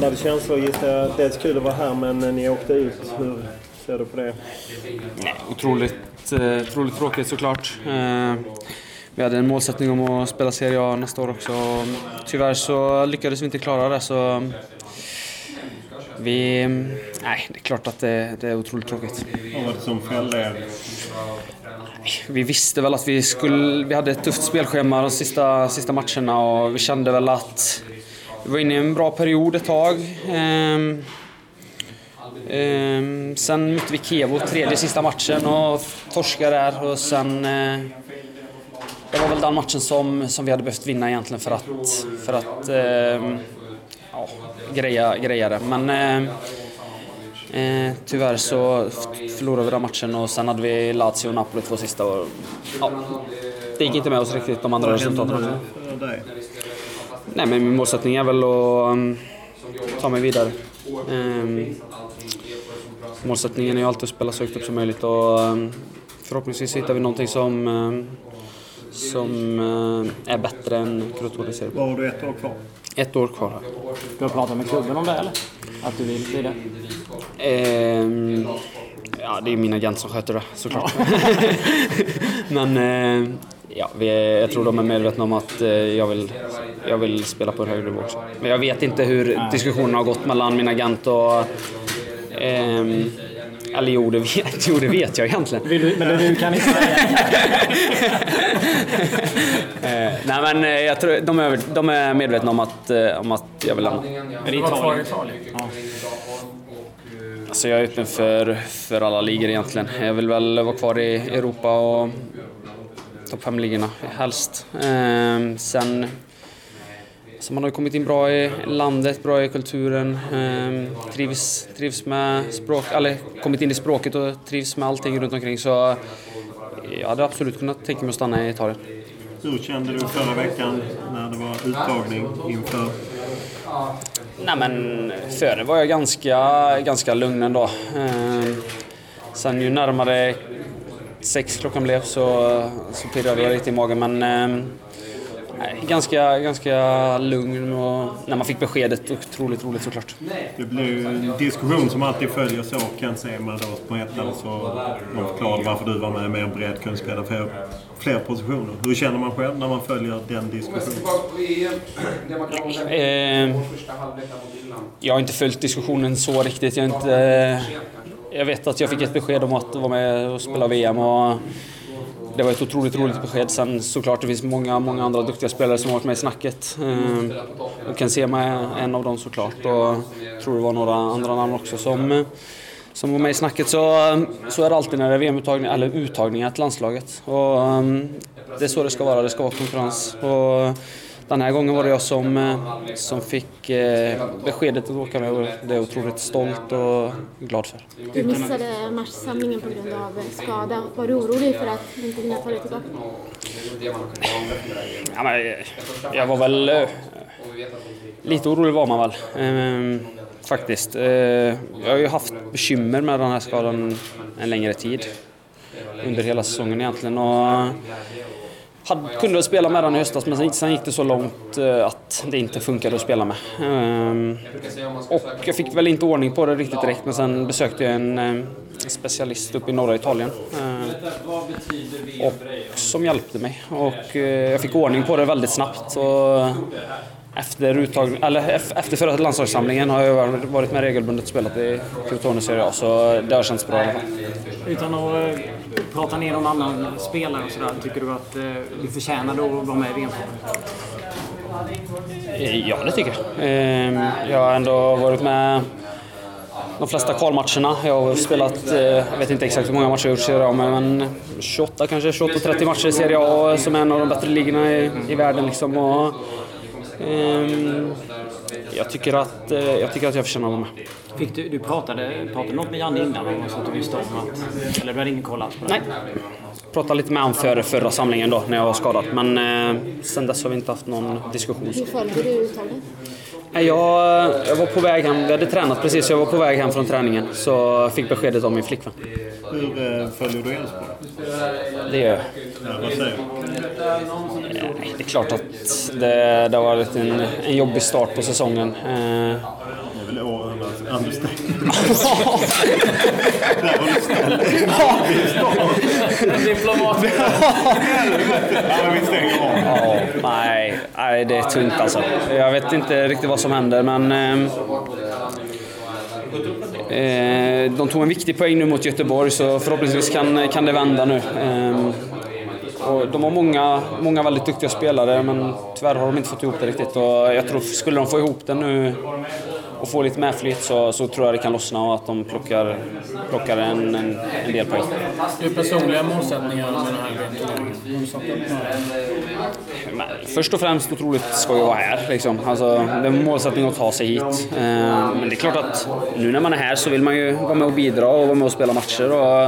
blandade känslor gissar jag. Dels kul att vara här men ni åkte ut. Hur ser du på det? Nej, otroligt, eh, otroligt tråkigt såklart. Eh, vi hade en målsättning om att spela Serie A nästa år också. Tyvärr så lyckades vi inte klara det så vi... Nej, det är klart att det, det är otroligt tråkigt. Vad var det som fällde er? Vi visste väl att vi, skulle, vi hade ett tufft spelschema de sista, sista matcherna och vi kände väl att var inne i en bra period ett tag. Ehm, ehm, sen mötte vi Kevo tredje sista matchen och torskade där och sen... Eh, det var väl den matchen som, som vi hade behövt vinna egentligen för att, för att eh, ja, greja, greja det. Men eh, Eh, tyvärr så förlorade vi den matchen och sen hade vi Lazio och Napoli två sista. Och, ja, det gick inte med oss riktigt de andra resultaten också. Nej men min målsättning är väl att um, ta mig vidare. Um, målsättningen är ju alltid att spela så högt upp som möjligt och um, förhoppningsvis hittar vi någonting som, um, som uh, är bättre än Crotone Serie Vad har du ett år kvar? Ett år kvar här. Du har pratat med klubben om det eller? Att du vill bli det? Ehm, ja, det är min agent som sköter det såklart. Men eh, ja, vi jag tror de är medvetna om att eh, jag, vill, jag vill spela på en högre nivå också. Men jag vet inte hur diskussionerna har gått mellan min agent och ehm, eller jo det, vet, jo, det vet jag egentligen. Du, men du kan inte eh, nej men eh, jag tror de är, de är medvetna om att, eh, om att jag vill lämna. Är det Italien? Ja. Alltså jag är öppen för, för alla ligor egentligen. Jag vill väl vara kvar i Europa och topp 5-ligorna helst. Eh, sen så man har kommit in bra i landet, bra i kulturen, eh, trivs, trivs med språk, eller kommit in i språket och trivs med allting runt omkring. Så jag hade absolut kunnat tänka mig att stanna i Italien. Hur kände du förra veckan när det var uttagning inför? Nej men före var jag ganska, ganska lugn ändå. Eh, sen ju närmare sex klockan blev så, så pirrade jag lite i magen men eh, ganska, ganska lugn och när man fick beskedet otroligt roligt såklart. Det blir en diskussion som alltid följer så. Kent Sema då på ettan så de förklarade varför du var med mer bredd, kunde spela fler, fler positioner. Hur känner man själv när man följer den diskussionen? Eh, jag har inte följt diskussionen så riktigt. Jag, inte, eh, jag vet att jag fick ett besked om att vara med och spela VM och det var ett otroligt roligt besked. Sen såklart det finns många, många andra duktiga spelare som har varit med i snacket. Ehm, och kan se mig en av dem såklart. Och jag tror det var några andra namn också som, som var med i snacket. Så, så är det alltid när det är VM-uttagningar, eller uttagningar till landslaget. Och, ehm, det är så det ska vara, det ska vara konkurrens. Och, den här gången var det jag som, eh, som fick eh, beskedet att åka med och det är jag otroligt stolt och glad för. Du missade matchsamlingen på grund av skada. Var du orolig för att inte kunna ta dig tillbaka? Ja, men, jag var väl... Eh, lite orolig var man väl. Ehm, faktiskt. jag har ju haft bekymmer med den här skadan en längre tid. Under hela säsongen egentligen. Och, hade, kunde väl spela med den i höstas men sen gick det så långt eh, att det inte funkade att spela med. Ehm, och jag fick väl inte ordning på det riktigt direkt men sen besökte jag en eh, specialist uppe i norra Italien. Ehm, och som hjälpte mig och eh, jag fick ordning på det väldigt snabbt. Och efter, uttag, eller efter förra landslagssamlingen har jag varit med regelbundet och spelat i Crotone Serie A så det har känts bra i alla fall. Utan att prata ner någon annan spelare och sådär, tycker du att eh, du förtjänade att vara med i VM? Eh, ja, det tycker jag. Ehm, jag har ändå varit med de flesta kvalmatcherna. Jag har spelat, eh, jag vet inte exakt hur många matcher jag har gjort i Serie A, men 28 kanske, 28-30 matcher i Serie A som är en av de bättre ligorna i, i världen. Liksom. Och, jag, tycker att, jag tycker att jag förtjänar med. Fick du, du pratade, pratade något med Janne innan så att du visste om att... Eller du hade ingen koll alls på det? Nej. Pratade lite med honom före förra samlingen då när jag var skadad. Men eh, sen dess har vi inte haft någon diskussion. Hur följde du uttagningen? Jag, jag var på väg hem, vi hade tränat precis, jag var på väg hem från träningen. Så fick beskedet av min flickvän. Hur eh, följer du Elfsborg? Det gör jag. Ja, vad säger du? Det är klart att det, det har varit en, en jobbig start på säsongen. Eh, understatement. Där var snäll. Diplomat. ja, vi stänger av. Ja, nej, nej, det är tungt alltså. Jag vet inte riktigt vad som händer, men... Eh, eh, de tog en viktig poäng nu mot Göteborg, så förhoppningsvis kan, kan det vända nu. Eh, och de har många, många väldigt duktiga spelare, men tyvärr har de inte fått ihop det riktigt. Och jag tror, skulle de få ihop det nu och få lite medflytt så, så tror jag det kan lossna och att de plockar, plockar en, en, en del poäng. Hur personliga målsättningar med den här Men Först och främst otroligt skoj att vara här. Liksom. Alltså, det är en målsättning att ta sig hit. Eh, Men det är klart att nu när man är här så vill man ju vara med och bidra och vara med och spela matcher. Och,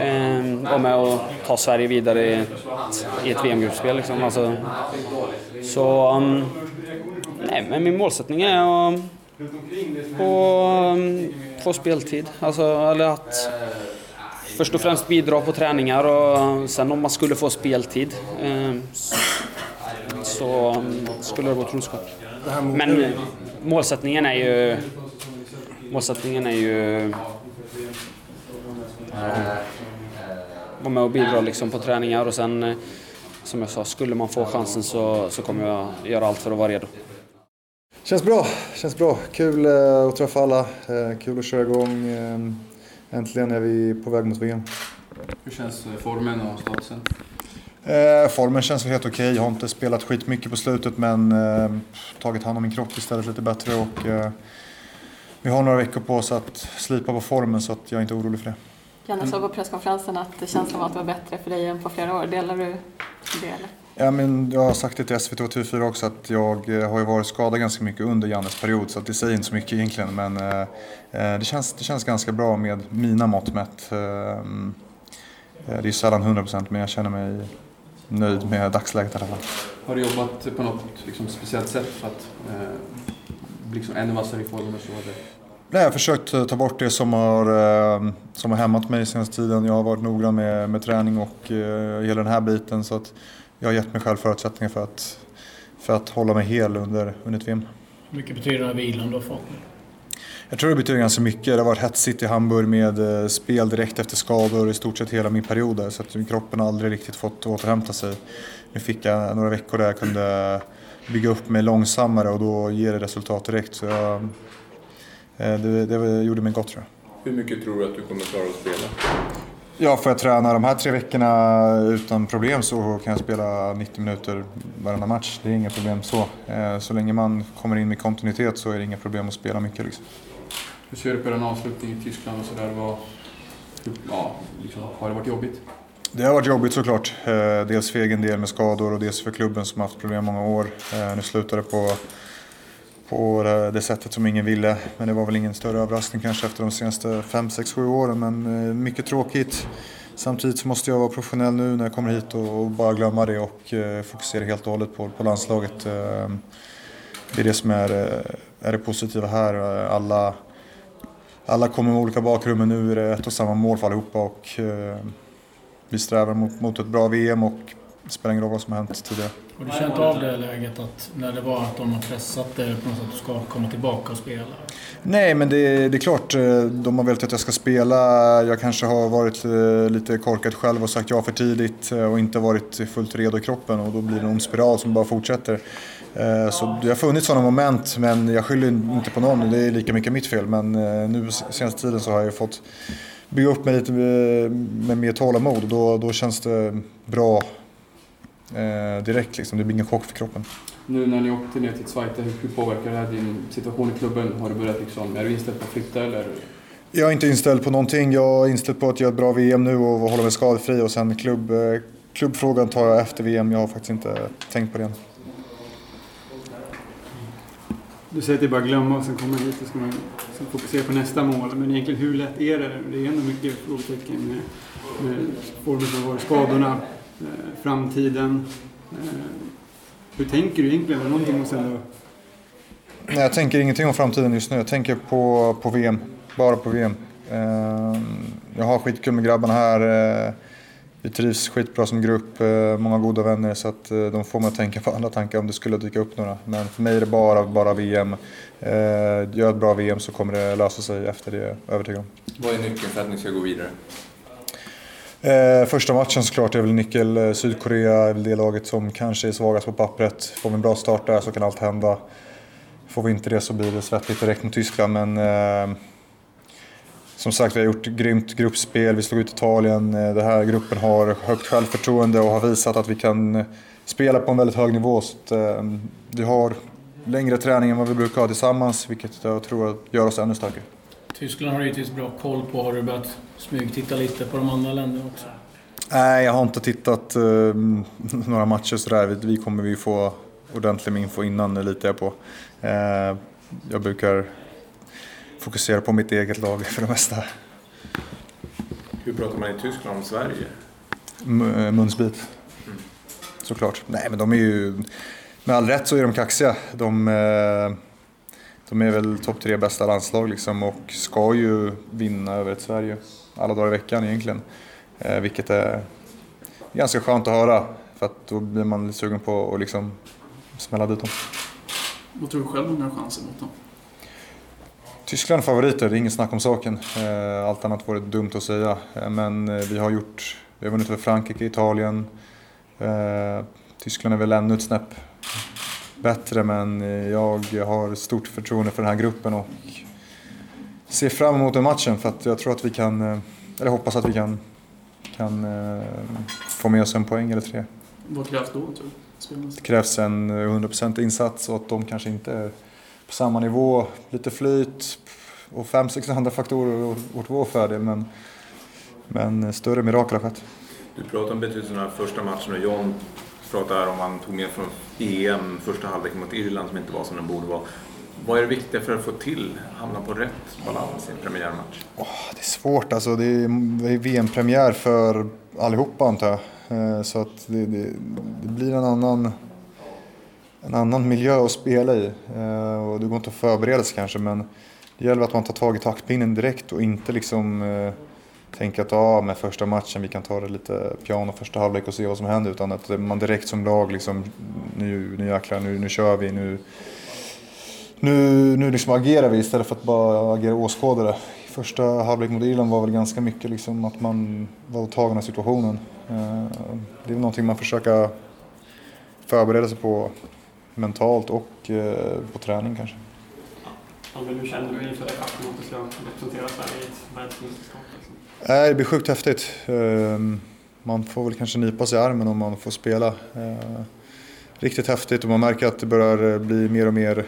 eh, vara med och ta Sverige vidare i ett, i ett VM-gruppspel. Liksom. Alltså, så... Um, nej, men min målsättning är att och få speltid. Alltså, eller att först och främst bidra på träningar och sen om man skulle få speltid eh, så um, skulle det vara otroligt Men målsättningen är ju målsättningen är ju vara med och bidra liksom på träningar och sen eh, som jag sa, skulle man få chansen så, så kommer jag göra allt för att vara redo. Känns bra, känns bra. Kul eh, att träffa alla. Eh, kul att köra igång. Eh, Äntligen är vi på väg mot VM. Hur känns formen och statusen? Eh, formen känns väl helt okej. Jag har inte spelat skitmycket på slutet men eh, tagit hand om min kropp istället lite bättre och eh, vi har några veckor på oss att slipa på formen så att jag är inte orolig för det. Janne sa på presskonferensen att det känns som att det var bättre för dig än på flera år. Delar du det? Eller? Ja, men jag har sagt det till SVT och TV4 också att jag eh, har ju varit skadad ganska mycket under Jannes period så att det säger inte så mycket egentligen men eh, eh det, känns, det känns ganska bra med mina mått mätt. Eh, eh det är sällan 100% men jag känner mig nöjd med dagsläget i alla fall. Har du jobbat på något liksom, speciellt sätt för att eh, bli liksom ännu vassare i formen? Och så? Nej, jag har försökt ta bort det som har, som har hämmat mig senaste tiden. Jag har varit noggrann med, med träning och uh, hela den här biten. Så att jag har gett mig själv förutsättningar för att, för att hålla mig hel under, under ett VM. Hur mycket betyder den här vilan du har fått? Jag tror det betyder ganska mycket. Det har varit hetsigt i Hamburg med eh, spel direkt efter skador i stort sett hela min period där. Så att kroppen har aldrig riktigt fått återhämta sig. Nu fick jag några veckor där jag kunde bygga upp mig långsammare och då ger det resultat direkt. Så jag, eh, det, det gjorde mig gott tror jag. Hur mycket tror du att du kommer klara att spela? Ja, får jag träna de här tre veckorna utan problem så kan jag spela 90 minuter varenda match. Det är inga problem så. Eh, så länge man kommer in med kontinuitet så är det inga problem att spela mycket. Liksom. Hur ser du på den avslutningen i Tyskland och sådär? Ja, liksom, har det varit jobbigt? Det har varit jobbigt såklart. Eh, dels för egen del med skador och dels för klubben som haft problem många år. Eh, nu slutade det på på det sättet som ingen ville. Men det var väl ingen större överraskning kanske efter de senaste 5, 6, 7 åren. Men eh, mycket tråkigt. Samtidigt så måste jag vara professionell nu när jag kommer hit och, bara glömma det och eh, fokusera helt och hållet på, på landslaget. Eh, det är det som är, är det positiva här. Alla, alla kommer med olika bakgrund men nu är det ett och samma mål för allihopa och vi strävar mot, mot ett bra VM och det spelar ingen roll vad som har hänt tidigare. Har du känt av det läget att när det var att de har pressat dig på något sätt att du ska komma tillbaka och spela? Nej, men det, det, är klart. Eh, de har velat att jag ska spela. Jag kanske har varit eh, lite korkad själv och sagt ja för tidigt eh, och inte varit fullt redo i kroppen och då blir det en ond spiral som bara fortsätter. Så det har funnits sådana moment, men jag skyller inte på någon. Det är lika mycket mitt fel. Men nu senaste tiden så har jag fått bygga upp mig lite med, med mer tålamod och då, då känns det bra eh, direkt. Liksom. Det blir ingen chock för kroppen. Nu när ni åkte ner till Zweite, hur påverkar det här din situation i klubben? Har du börjat liksom, är du inställd på att flytta eller? Jag är inte inställd på någonting. Jag är inställd på att göra ett bra VM nu och hålla mig skadefri och sen klubb, eh, klubbfrågan tar jag efter VM. Jag har faktiskt inte tänkt på det än. Du säger att det är bara att glömma och sen komma hit och ska man fokusera på nästa mål. Men egentligen hur lätt är det? Det är ändå mycket frågetecken med, med formen som har varit, skadorna, framtiden. Eh, hur tänker du egentligen? Är någonting måste ändå... Nej, jag tänker ingenting om framtiden just nu. Jag tänker på, på VM. Bara på VM. Eh, jag har skitkul med grabbarna här. vi trivs skitbra som grupp, eh, många goda vänner så att eh, de får mig att tänka på andra tankar om det skulle dyka upp några. Men för mig är det bara, bara VM. Eh, gör ett bra VM så kommer det lösa sig efter det, övertygad om. Vad är nyckeln för att ni ska gå vidare? Eh, första matchen såklart är väl nyckel. Eh, Sydkorea är väl det laget som kanske är svagast på pappret. Får vi en bra start där så kan allt hända. Får vi inte det så blir det svettigt direkt mot Tyskland men eh, som sagt, vi har gjort grymt gruppspel. Vi slog ut Italien. Eh, den här gruppen har högt självförtroende och har visat att vi kan eh, spela på en väldigt hög nivå. Så att, eh, vi har längre träning än vad vi brukar ha tillsammans, vilket jag tror gör oss ännu starkare. Tyskland har du givetvis bra koll på. Har du börjat smygtitta lite på de andra länderna också? Nej, jag har inte tittat uh, några matcher sådär. Vi kommer vi få ordentlig med info innan, litar jag på. Uh, jag brukar fokusera på mitt eget lag för det mesta. Hur pratar man i Tyskland om Sverige? M eh, munsbit. Mm. Såklart. Nej men de är ju, med all rätt så är de kaxiga. De, eh, de är väl topp tre bästa landslag liksom och ska ju vinna över ett Sverige alla dagar i veckan egentligen. Eh, vilket är ganska skönt att höra för att då blir man lite sugen på att liksom smälla dit dem. Vad tror du själv om har chanser mot dem? Tyskland favoriter, det är inget snack om saken. Eh, allt annat vore dumt att säga. Eh, men eh, vi har gjort, vi har vunnit över Frankrike, Italien. Tyskland är väl ännu ett snäpp bättre men jag har stort förtroende för den här gruppen och ser fram emot den matchen för att jag tror att vi kan, eller hoppas att vi kan, kan få med oss en poäng eller tre. Vad krävs då tror du? Det krävs en 100% insats och att de kanske inte är på samma nivå, lite flyt och fem, sex andra faktorer åt vår fördel. Men, men större mirakel har skett. Du pratar om betydelsen av första matchen och John pratar om han tog med från EM första halvlek mot Irland som inte var som den borde vara. Vad är det viktiga för att få till, hamna på rätt balans i en premiärmatch? Oh, det är svårt alltså. Det är, VM-premiär för allihopa antar jag. Eh, så att det, det, det blir en annan en annan miljö att spela i. Eh, och det går inte att förbereda sig kanske men det gäller att man tar tag i taktpinnen direkt och inte liksom eh, tänka att ah, med första matchen vi kan ta det lite piano första halvlek och se vad som händer utan att man direkt som lag liksom nu, nu jäklar, nu, nu kör vi, nu, nu, nu liksom agerar vi istället för att bara agera åskådare. Första halvlek mot Irland var väl ganska mycket liksom att man var tagen av situationen. Eh, det är väl någonting man försöker förbereda sig på mentalt och eh, på träning kanske. Hur känner du inför faktum att du ska representera Sverige i ett världsmästerskap? Det blir sjukt häftigt. Ehm, man får väl kanske nypa sig i armen om man får spela. Eh, riktigt häftigt och man märker att det börjar eh, bli mer och mer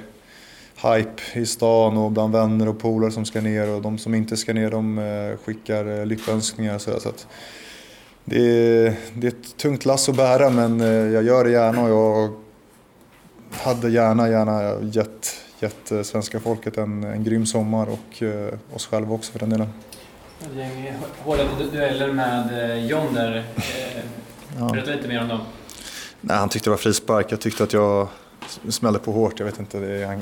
hype i stan och bland vänner och polare som ska ner och de som inte ska ner de eh, skickar lyckönskningar. Så att det, är, det är ett tungt lass att bära men jag gör det gärna och jag hade gärna, gärna gett, gett svenska folket en, en grym sommar och oss själva också för den delen. Ett gäng hårda dueller med eh, John där. Berätta lite mer om dem. Nej, han tyckte det var frispark. Jag tyckte att jag smällde på hårt. Jag vet inte. Det är,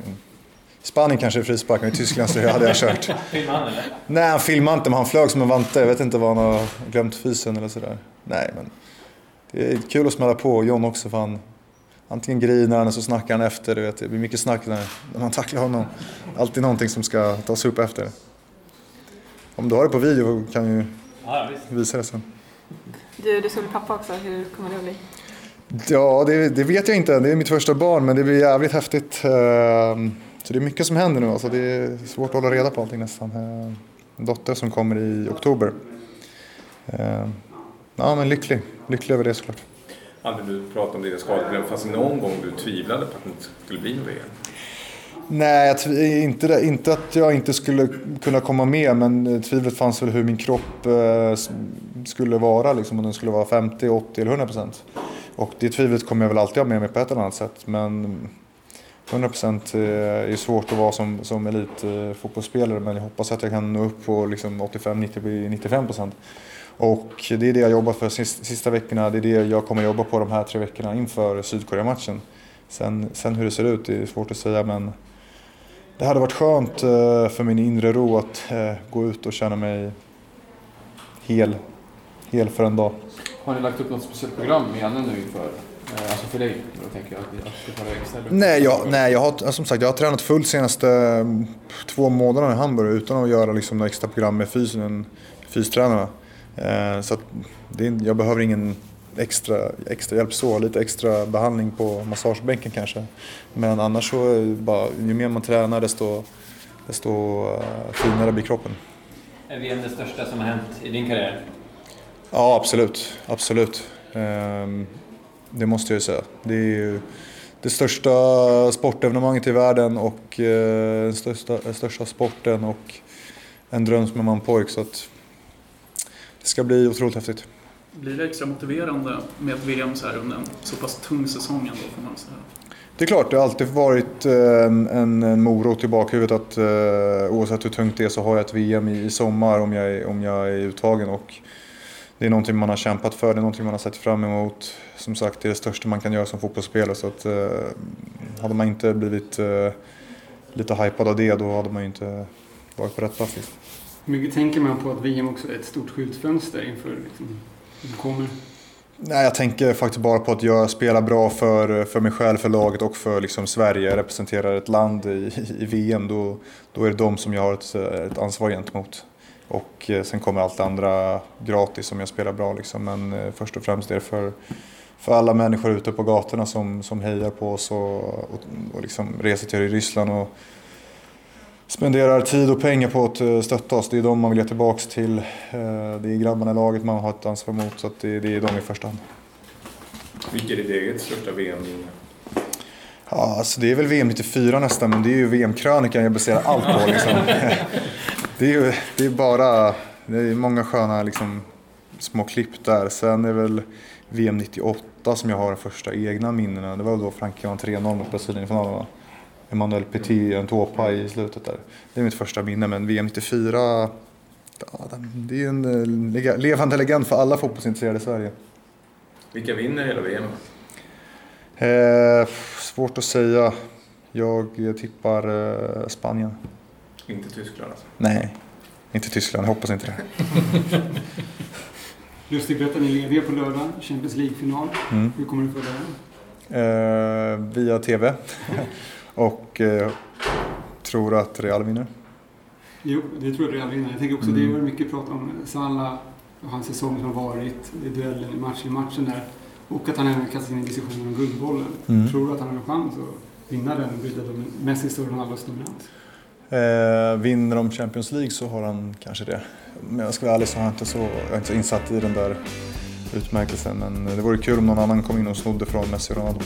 Spanien kanske är frispark, men i Tyskland så hade jag kört. filmade han eller? Nej, han filmade inte, men han flög som en vante. Jag vet inte vad han har glömt fysen eller sådär. Nej, men det är kul att smälla på. John också, för han, antingen grinar han eller så snackar han efter. Du vet. Det blir mycket snack när, man tacklar honom. Alltid någonting som ska tas upp efter. Om du har det på video kan du ja, visa det sen. Du, du ska bli pappa också. Hur kommer det att bli? Ja, det, det, vet jag inte. Det är mitt första barn, men det blir jävligt häftigt. Ehm, så det är mycket som händer nu. Alltså det är svårt att hålla reda på allting nästan. Ehm, en dotter som kommer i oktober. Ehm, ja, men lycklig. Lycklig över det såklart. Hade du pratat om dina skadeproblem? Fanns det någon gång du tvivlade på att det inte skulle bli något VM? Nej, inte, inte att jag inte skulle kunna komma med men eh, tvivlet fanns väl hur min kropp eh, skulle vara. Liksom, om den skulle vara 50, 80 eller 100 procent. Och det tvivlet kommer jag väl alltid ha med mig på ett eller annat sätt. Men 100 procent eh, är svårt att vara som, som elitfotbollsspelare eh, men jag hoppas att jag kan nå upp på liksom 85, 90, 95 procent. Och det är det jag jobbar för sista veckorna. Det är det jag kommer jobba på de här tre veckorna inför Sydkorea-matchen. Sen, sen hur det ser ut det är svårt att säga men det hade varit skönt eh, för min inre ro att eh, gå ut och känna mig hel, hel för en dag. Har ni lagt upp något speciellt program med Janne nu inför, eh, alltså för dig? Då tänker jag att det ska vara extra. Nej, jag, nej jag har, som sagt, jag har tränat fullt senaste mm, två månaderna i Hamburg utan att göra liksom några extra program med fysen, fystränarna. Så att det, är- jag behöver ingen extra, extra hjälp så, lite extra behandling på massagebänken kanske. Men annars så bara, ju mer man tränar desto, desto eh, finare blir kroppen. Är VM det största som har hänt i din karriär? Ja, absolut. Absolut. Ehm, Det måste jag ju säga. Det är ju det största sportevenemanget i världen och eh, den största, den största sporten och en dröm som är man pojk. Så att det ska bli otroligt häftigt. Blir det extra motiverande med ett VM så här under en så pass tung säsong ändå får man säga? Det är klart, det har alltid varit eh, en, en, morot i bakhuvudet att eh, oavsett hur tungt det är så har jag ett VM i, i sommar om jag, är- om jag är uttagen. Och det är någonting man har kämpat för, det är någonting man har sett fram emot. Som sagt, det är det största man kan göra som fotbollsspelare. Så att, eh, hade man inte blivit lite hypad av det, då hade man ju inte varit på rätt plats. Hur mycket tänker man på att VM också är ett stort skyltfönster inför liksom, kommer? Nej, jag tänker faktiskt bara på att jag spelar bra för, för mig själv, för laget och för liksom Sverige. Jag representerar ett land i, i VM. Då, då är det de som jag har ett, ett ansvar gentemot. Och eh, sen kommer allt det andra gratis om jag spelar bra. Liksom. Men eh, först och främst är det för, för alla människor ute på gatorna som, som hejar på oss och, och, och liksom reser till Ryssland och spenderar tid och pengar på att eh, stötta oss. Det är de man vill ge tillbaka till. Eh, Det är grabbarna i laget man har ett ansvar mot. Så att det, är de i första hand. Vilket är ditt eget största VM-minne? Ja, alltså det är väl VM 94 nästan, men det är ju VM-krönikan jag baserar allt på. Liksom. Det är ju det är bara det är många sköna liksom, små klipp där. Sen är väl VM 98 som jag har de första egna minnena. Det var då Frankrike vann 3-0 mot Brasilien i finalen va? Emmanuel Petit, en tåpa i slutet där. Det är mitt första minne, men VM 94 ja, det är en eh, levande legend för alla fotbollsintresserade i Sverige. Vilka vinner hela VM? Eh, svårt att säga. Jag tippar eh, Spanien. Inte Tyskland alltså? Nej, inte Tyskland. Jag hoppas inte det. Lustigt berättar ni är lediga på lördag, Champions League-final. Mm. Hur kommer du följa den? Eh, via TV. Och eh, tror att Real vinner. Jo, det tror jag Real vinner. Jag tänker också, Mm. det var mycket prat om Salah och hans säsong som har varit, i duellen i match i matchen där. Och att han även kastat in i diskussionen om Guldbollen. Mm. Tror du att han har en chans att vinna den och bryta Messis och Ronaldos dominans? Eh, vinner de Champions League så har han kanske det. Men jag ska vara ärlig så har jag inte så, jag är inte så insatt i den där utmärkelsen. Men det vore kul om någon annan kom in och snodde från Messi och Ronaldo.